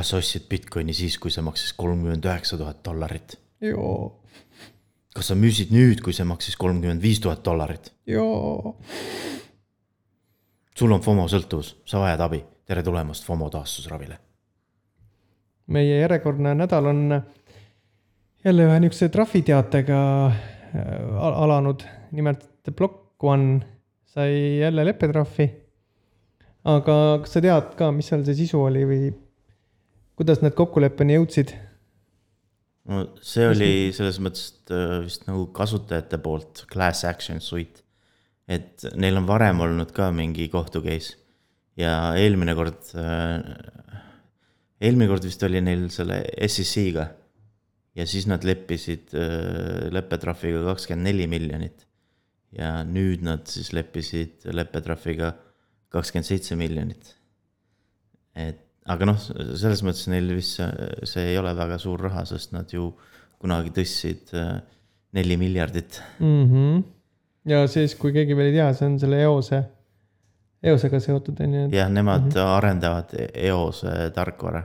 kas sa ostsid Bitcoini siis, kui see maksis kolmkümmend üheksa tuhat dollarit? joo, kas sa müüsid nüüd, kui see maksis kolmkümmend viis tuhat dollarit? joo. sul on FOMO sõltuvus, sa vajad abi, tere tulemast FOMO taastusravile. meie järjekordne nädal on jälle ühe niisuguse trahviteatega äh, al- alanud, nimelt Block One sai jälle leppetrahvi. aga kas sa tead ka, mis seal see sisu oli või kuidas nad kokkuleppeni jõudsid? no see oli selles mõttes äh, vist nagu kasutajate poolt class action suite. et neil on varem olnud ka mingi kohtu case ja eelmine kord, eelmine kord vist oli neil selle SEC-ga. ja siis nad leppisid äh, leppetrahviga kakskümmend neli miljonit. ja nüüd nad siis leppisid leppetrahviga kakskümmend seitse miljonit. et aga noh, selles mõttes neil vist see, see ei ole väga suur raha, sest nad ju kunagi tõstsid äh, neli miljardit. mm. -hmm. ja siis, kui keegi veel ei tea, see on selle eose, eosega seotud, on ju. jah, nemad mm -hmm. arendavad eose tarkvara.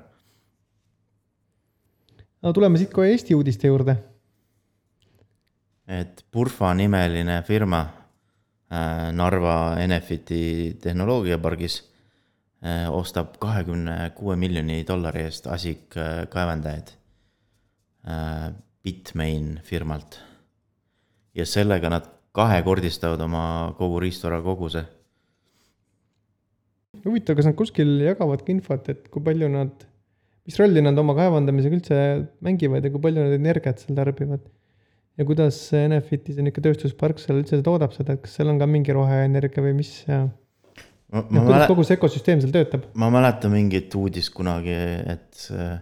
aga tuleme siit kohe Eesti uudiste juurde. et Purfa nimeline firma äh, Narva Enefiti tehnoloogiapargis ostab kahekümne kuue miljoni dollari eest asikkaevandajaid äh, Bitmain firmalt. ja sellega nad kahekordistavad oma kogu riistvara koguse huvitav, kas nad kuskil jagavad ka infot, et kui palju nad, mis rolli nad oma kaevandamisega üldse mängivad ja kui palju nad energiat seal tarbivad? ja kuidas Enefiti see niisugune tööstuspark seal üldse toodab seda, et kas seal on ka mingi roheenergia või mis ja ja kuidas kogu see ökosüsteem seal töötab? ma mäletan mingit uudist kunagi, et äh,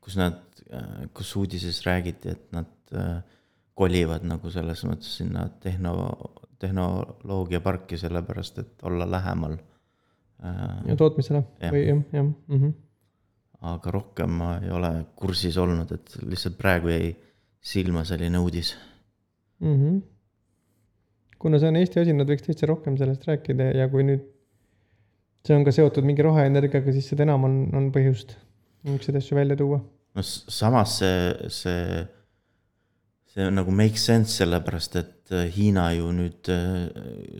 kus nad, kus uudises räägiti, et nad äh, kolivad nagu selles mõttes sinna tehno, tehnoloogiaparki, sellepärast et olla lähemal ja tootmisele jah. või jah, jah mm. -hmm. aga rohkem ma ei ole kursis olnud, et lihtsalt praegu jäi silma selline uudis mm. -hmm. kuna see on Eesti asi, nad võiks täitsa rohkem sellest rääkida ja kui nüüd see on ka seotud mingi roheenergiaga, siis seda enam on, on põhjust niisuguseid asju välja tuua. no samas see, see, see nagu make sense, sellepärast et Hiina ju nüüd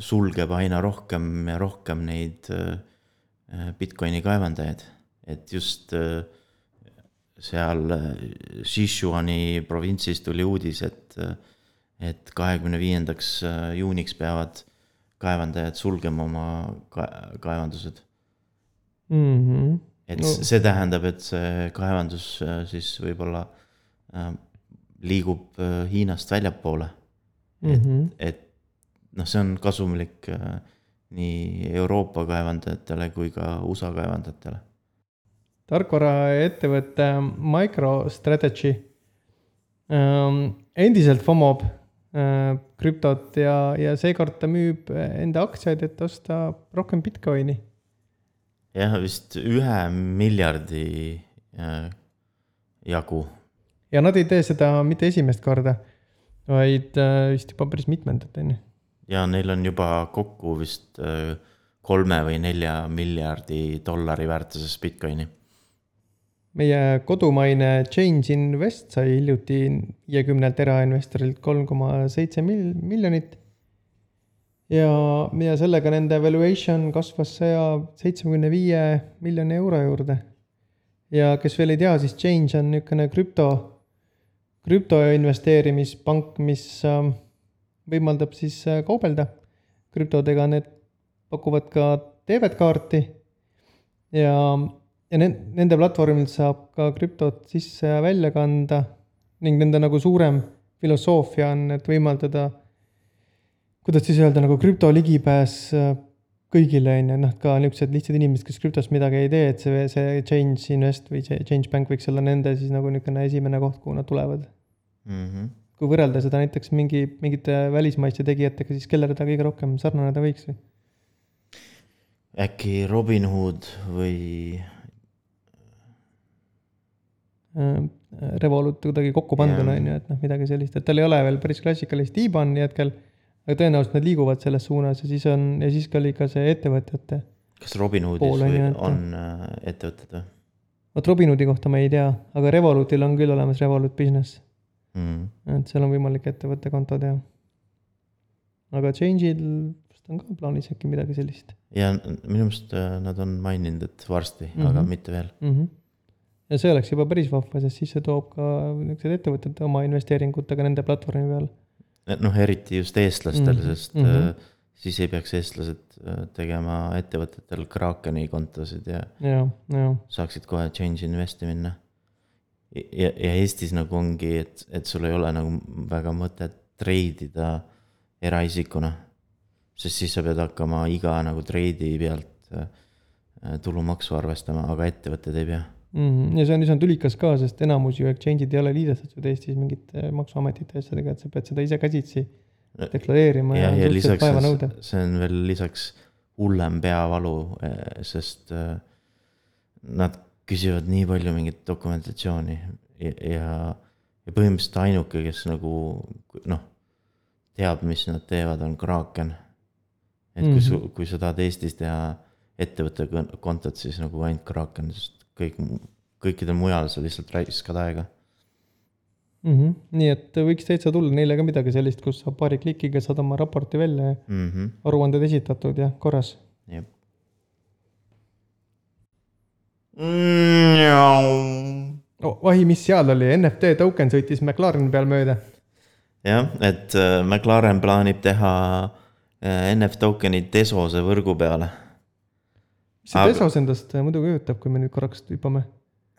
sulgeb aina rohkem ja rohkem neid Bitcoini kaevandajaid, et just seal Sichuani provintsis tuli uudis, et, et kahekümne viiendaks juuniks peavad kaevandajad sulgema oma kaevandused mm. -hmm. et no. see tähendab, et see kaevandus siis võib-olla liigub Hiinast väljapoole et mm, -hmm. et noh, see on kasumlik äh, nii Euroopa kaevandajatele kui ka USA kaevandajatele. tarkvaraettevõte MicroStrategy ähm, endiselt FOMO-b äh, krüptot ja, ja seekord ta müüb enda aktsiaid, et osta rohkem Bitcoini. jah, vist ühe miljardi äh, jagu. ja nad ei tee seda mitte esimest korda vaid äh, vist juba päris mitmendat, on ju. ja neil on juba kokku vist äh, kolme või nelja miljardi dollari väärtuses Bitcoini. Meie kodumaine Change Invest sai hiljuti viiekümnelt erainvestorilt kolm koma seitse mil-, miljonit. ja, ja sellega nende valuation kasvas saja seitsmekümne viie miljoni euro juurde. ja kes veel ei tea, siis Change on niisugune krüpto krüptoinvesteerimispank, mis ähm, võimaldab siis äh, kaubelda krüptodega, need pakuvad ka debetkaarti ja, ja nende platvormilt saab ka krüptot sisse ja välja kanda ning nende nagu suurem filosoofia on, et võimaldada, kuidas siis öelda, nagu krüpto ligipääs äh, kõigile, on ju, noh, ka niisugused lihtsad inimesed, kes krüptost midagi ei tee, et see, see Change Invest või see Change Bank võiks olla nende siis nagu niisugune esimene koht, kuhu nad tulevad mm. -hmm. kui võrrelda seda näiteks mingi, mingite välismaiste tegijatega, siis kellele ta kõige rohkem sarnaneda võiks või? äkki Robinhood või? Äh, Revolut kuidagi kokku panduna on ju, et noh, midagi sellist, et tal ei ole veel päris klassikalist IBAN-i hetkel, aga tõenäoliselt nad liiguvad selles suunas ja siis on, ja siis ka oli ka see ettevõtjate. kas Robinhoodis on, on, on äh, ettevõtted või? vot Robinhoodi kohta ma ei tea, aga Revolutil on küll olemas Revolut Business, mm.. et seal on võimalik ettevõtte konto teha. aga Change'il vist on ka plaanis äkki midagi sellist ja minu meelest äh, nad on maininud, et varsti mm, Mhm. -hmm. aga mitte veel. mm. -hmm. Ja see oleks juba päris vahva, sest siis see toob ka niisugused ettevõtted oma investeeringutega nende platvormi peal. noh, eriti just eestlastel mm, -hmm. sest mm. -hmm. siis ei peaks eestlased äh, tegema ettevõtetel Krakeni kontosid ja ja, ja, saaksid kohe Change Investi minna. ja, ja Eestis nagu ongi, et, et sul ei ole nagu väga mõtet treidida eraisikuna. sest siis sa pead hakkama iga nagu treidi pealt äh, tulumaksu arvestama, aga ettevõtted ei pea. Mhm. ja see on üsna tülikas ka, sest enamus ju exchange'id ei ole liidestatud Eestis mingite maksuametite asjadega, et sa pead seda ise käsitsi deklareerima ja, ja, ja lisaks see on veel lisaks hullem peavalu, sest äh, nad küsivad nii palju mingit dokumentatsiooni ja, ja, ja põhimõtteliselt ainuke, kes nagu noh, teab, mis nad teevad, on Kraken. et kui su, kui sa tahad Eestis teha ettevõtte kon- kontot, siis nagu ainult Kraken, sest kõik, kõikidel mujal sa lihtsalt raiskad aega. Mm -hmm. nii et võiks täitsa tulla neile ka midagi sellist, kus sa paari klikiga saad oma raporti välja ja mm. -hmm. aruanded esitatud ja korras. jah. vahi, mis seal oli, NFT token sõitis McLareni peal mööda. jah, et äh, McLaren plaanib teha äh, NF token'i Tesose võrgu peale. Mis see Aga- Tesos endast äh, muidu kujutab, kui me nüüd korraks hüppame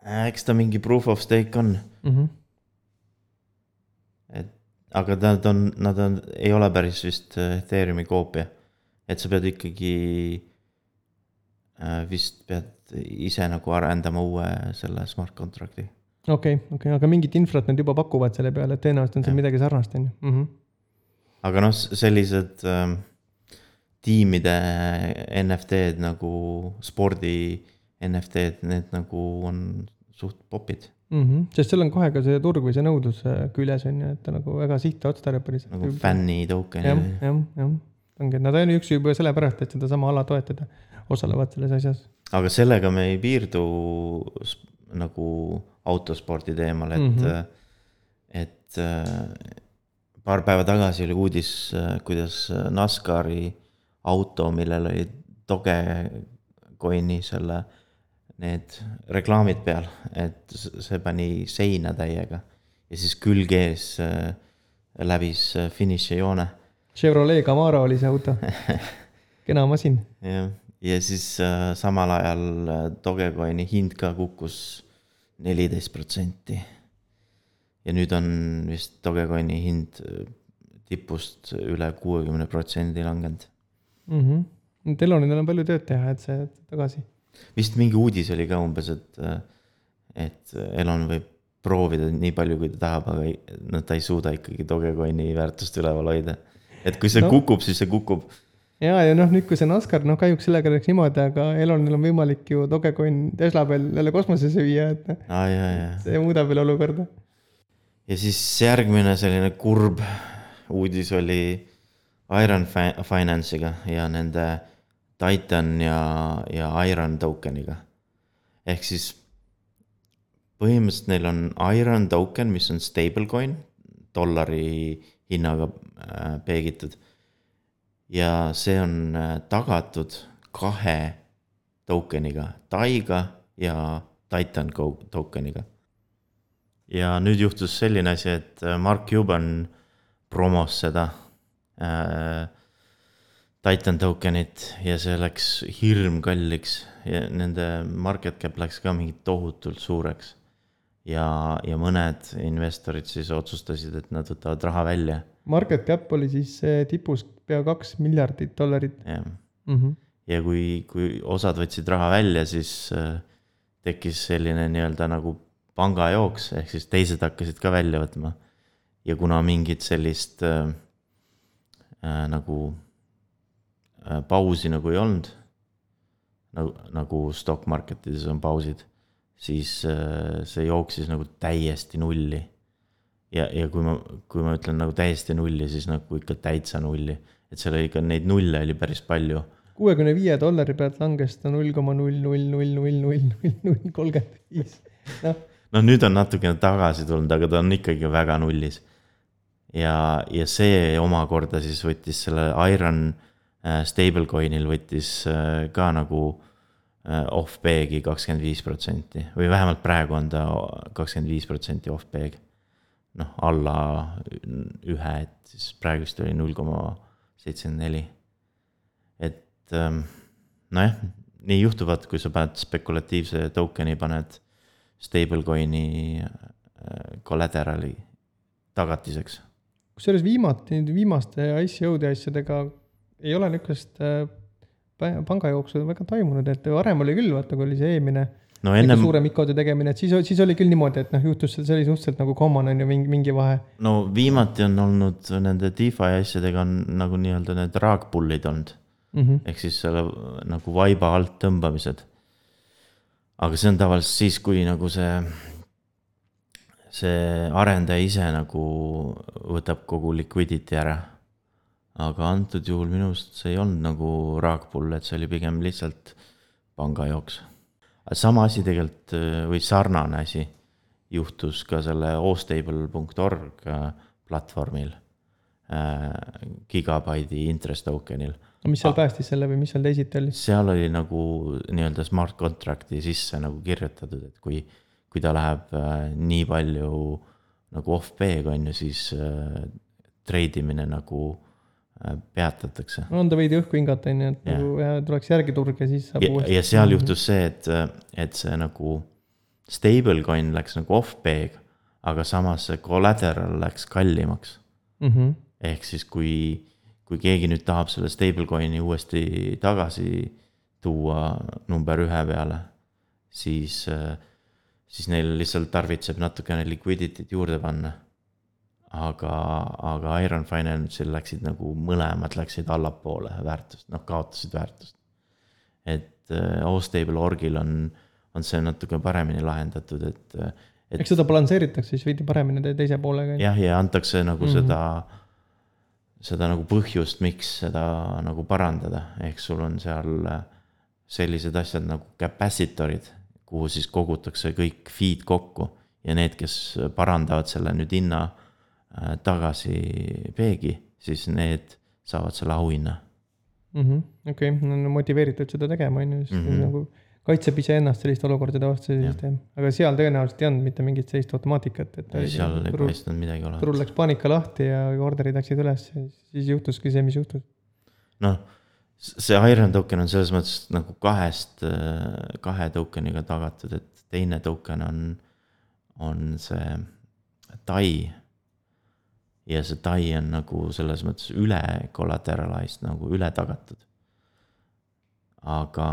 Äh, eks ta mingi proof of stake on, mm? -hmm. et aga nad on, nad on, ei ole päris vist äh, Ethereumi koopia. et sa pead ikkagi vist pead ise nagu arendama uue selle smart contract'i. okei, okei, aga mingit infrat nad juba pakuvad selle peale, et tõenäoliselt on seal midagi sarnast, on ju. -hmm. aga noh, sellised ähm, tiimide NFT-d nagu spordi NFT-d, need nagu on suht popid. Mm -hmm. sest seal on kohe ka see turg või see nõudlus äh, küljes on ju, et ta nagu väga sihtotstarbeline. nagu fänni token. jah, jah, jah, ongi, et nad ainuüksi juba sellepärast, et sedasama ala toetada, osalevad selles asjas. aga sellega me ei piirdu nagu autospordi teemal, et mm. -hmm. et äh, paar päeva tagasi oli uudis, kuidas NASCARi auto, millel oli Dogecoini selle, need reklaamid peal, et see pani seina täiega ja siis külg ees äh, läbis äh, finišijoone Chevrolet Camaro oli see auto, kena masin. jah, ja siis äh, samal ajal Dogecoini hind ka kukkus neliteist protsenti. ja nüüd on vist Dogecoini hind tipust üle kuuekümne protsendi langenud. mm. -hmm. Elonil on palju tööd teha, et see tagasi. vist mingi uudis oli ka umbes, et, et Elon võib proovida nii palju, kui ta tahab, aga ei- no ta ei suuda ikkagi Dogecoini väärtust üleval hoida. et kui see No. kukub, siis see kukub. ja, ja noh, nüüd, kui see NASCAR, noh kahjuks sellega läks niimoodi, aga Elonil on võimalik ju Dogecoin Tesla peal jälle kosmosesse viia, et noh, ja. see muudab veel olukorda. ja siis järgmine selline kurb uudis oli Iron Fi- Finance'iga ja nende Titan ja, ja Iron tokeniga. ehk siis põhimõtteliselt neil on Iron token, mis on stablecoin, dollari hinnaga äh, peegitud. ja see on äh, tagatud kahe tokeniga, Taiga ja Titan tokeniga ja nüüd juhtus selline asi, et äh, Mark Cuban promos seda Titan tokenit ja see läks hirmkalliks ja nende market cap läks ka mingi tohutult suureks. ja, ja mõned investorid siis otsustasid, et nad võtavad raha välja Market cap oli siis tipus pea kaks miljardit dollarit ja, mm. -hmm. ja kui, kui osad võtsid raha välja, siis äh, tekkis selline nii-öelda nagu pangajooks, ehk siis teised hakkasid ka välja võtma. ja kuna mingit sellist äh, äh, nagu äh, pausi nagu ei olnud, nagu, nagu stock market ides on pausid, siis äh, see jooksis nagu täiesti nulli. ja, ja kui ma, kui ma ütlen nagu täiesti nulli, siis nagu ikka täitsa nulli, et seal oli ikka neid nulle oli päris palju kuuekümne viie dollari pealt langes ta null koma null null null null null null null kolmkümmend viis, noh. no nüüd on natukene tagasi tulnud, aga ta on ikkagi väga nullis. Ja, ja see omakorda siis võttis selle Iron äh, stablecoin'il võttis äh, ka nagu äh, off-peg'i kakskümmend viis protsenti või vähemalt praegu on ta kakskümmend viis protsenti off-peg. noh, alla ühe, et siis praegu vist oli null koma seitsekümmend neli. et ähm, nojah, nii juhtuvad, kui sa paned spekulatiivse token'i, paned stablecoin'i collateral'i tagatiseks. Kusjuures viimati, viimaste ICO-de asjadega ei ole niisugust äh, pangajooksu väga toimunud, et varem oli küll, vaata, kui oli see eelmine no ennem. suurem ICO-de tegemine, et siis, siis oli küll niimoodi, et noh, juhtus, see oli suhteliselt nagu common on ju mingi, mingi vahe. no viimati on olnud nende DeFi asjadega on nagu nii-öelda need raagpullid olnud mm -hmm. ehk siis selle nagu vaiba alt tõmbamised. aga see on tavaliselt siis, kui nagu see, see arendaja ise nagu võtab kogu liquidity ära. aga antud juhul minu arust see ei olnud nagu raagpull, et see oli pigem lihtsalt pangajooks. sama asi tegelikult või sarnane asi juhtus ka selle ostable.org platvormil äh,, Gigabyte'i interest token'il no mis seal päästis selle või mis seal teisiti oli? seal oli nagu nii-öelda smart contract'i sisse nagu kirjutatud, et kui, kui ta läheb äh, nii palju nagu off-peg on ju, siis äh, treidimine nagu äh, peatatakse. on ta veidi õhku hingata, on ju, et nagu tuleks järgi turg ja siis saab ja, uuesti. ja seal juhtus see, et, et see nagu stablecoin läks nagu off-peg, aga samas see collateral läks kallimaks mm. -hmm. ehk siis, kui kui keegi nüüd tahab selle stablecoin'i uuesti tagasi tuua number ühe peale, siis, siis neil lihtsalt tarvitseb natukene liquidity't juurde panna. aga, aga Iron Finance'il läksid nagu mõlemad läksid allapoole väärtust, noh kaotasid väärtust. et äh, Ostable orgil on, on see natuke paremini lahendatud, et, et. eks seda balansseeritakse siis veidi paremini teise poolega. jah, ja antakse nagu mm -hmm. seda seda nagu põhjust, miks seda nagu parandada, ehk sul on seal äh, sellised asjad nagu capacitorid, kuhu siis kogutakse kõik feed kokku ja need, kes parandavad selle nüüd hinna äh, tagasi peegi, siis need saavad selle auhinna. Mhm, okei, on motiveeritud seda tegema, on ju, siis mm -hmm. nagu kaitseb iseennast selliste olukordade vastu see süsteem, aga seal tõenäoliselt ei olnud mitte mingit sellist automaatikat, et. seal ei paistnud midagi olevat. turul läks paanika lahti ja orderid läksid üles, siis juhtuski see, mis juhtus. noh, see Iron token on selles mõttes nagu kahest, kahe token'iga tagatud, et teine token on, on see Tai. ja see Tai on nagu selles mõttes üle collateralized nagu üle tagatud. aga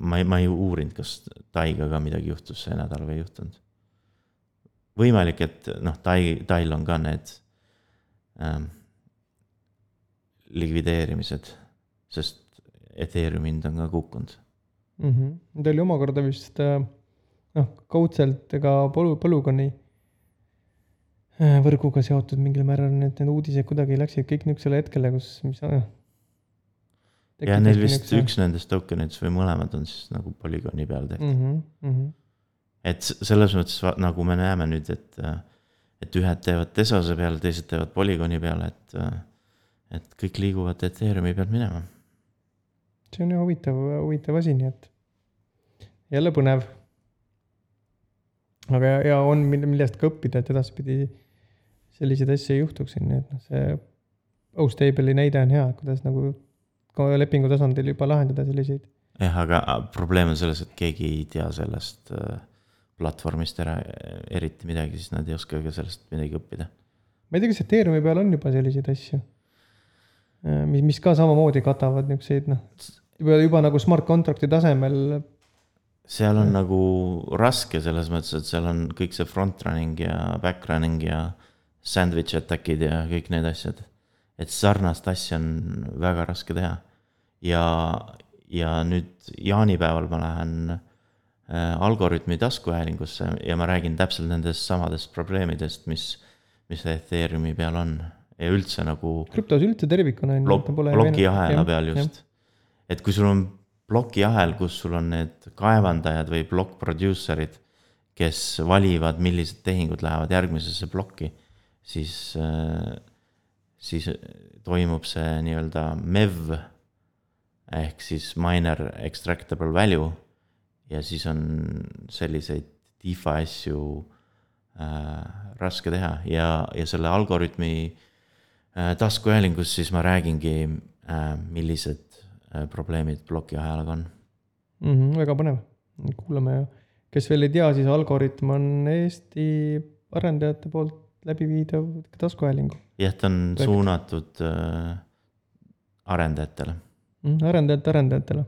ma ei, ma ei uurinud, kas Taiga ka midagi juhtus see nädal või ei juhtunud. võimalik, et noh, Tai, Tail on ka need ähm, likvideerimised, sest Ethereumi hind on ka kukkunud mm. -hmm. ta oli omakorda vist äh, noh, kaudselt ka Polu-, Polügooni äh, võrguga seotud mingil määral, need, need uudised kuidagi läksid kõik niisugusele hetkele, kus, mis noh ja neil vist üks nendest tokenitest või mõlemad on siis nagu polügooni peal tehtud mm. -hmm. et selles mõttes nagu me näeme nüüd, et, et ühed teevad Tesose peal, teised teevad polügooni peal, et, et kõik liiguvad Ethereumi pealt minema. see on ju huvitav, huvitav asi, nii et jälle põnev. aga, ja on millest ka õppida, et edaspidi selliseid asju ei juhtuks, ju, et noh, see Ostable'i näide on hea, kuidas nagu lepingu tasandil juba lahendada selliseid. jah, aga probleem on selles, et keegi ei tea sellest äh, platvormist ära eriti midagi, siis nad ei oska ka sellest midagi õppida. ma ei tea, kas Ethereumi peal on juba selliseid asju, mis, mis ka samamoodi katavad niisuguseid noh, juba, juba nagu smart contract'i tasemel. seal on nagu raske selles mõttes, et seal on kõik see front running ja back running ja sandwich attack'id ja kõik need asjad et sarnast asja on väga raske teha. ja, ja nüüd jaanipäeval ma lähen äh, Algorütmi taskuhäälingusse ja ma räägin täpselt nendest samadest probleemidest, mis, mis Ethereumi peal on ja üldse nagu. krüptos üldse tervikuna on ju. plokiahela peal just. et kui sul on plokiahel, kus sul on need kaevandajad või plokk producer'id, kes valivad, millised tehingud lähevad järgmisesse plokki, siis, siis toimub see nii-öelda MEV ehk siis minor extractable value ja siis on selliseid DeFi asju äh, raske teha ja, ja selle algoritmi äh, taskuhäälingus siis ma räägingi äh,, millised äh, probleemid plokiahelaga on mm. -hmm, väga põnev, kuulame ja kes veel ei tea, siis Algorütm on Eesti arendajate poolt läbiviidav taskuhäälingu. jah, ta on Projekt. suunatud äh, arendajatele mm,. arendajate arendajatele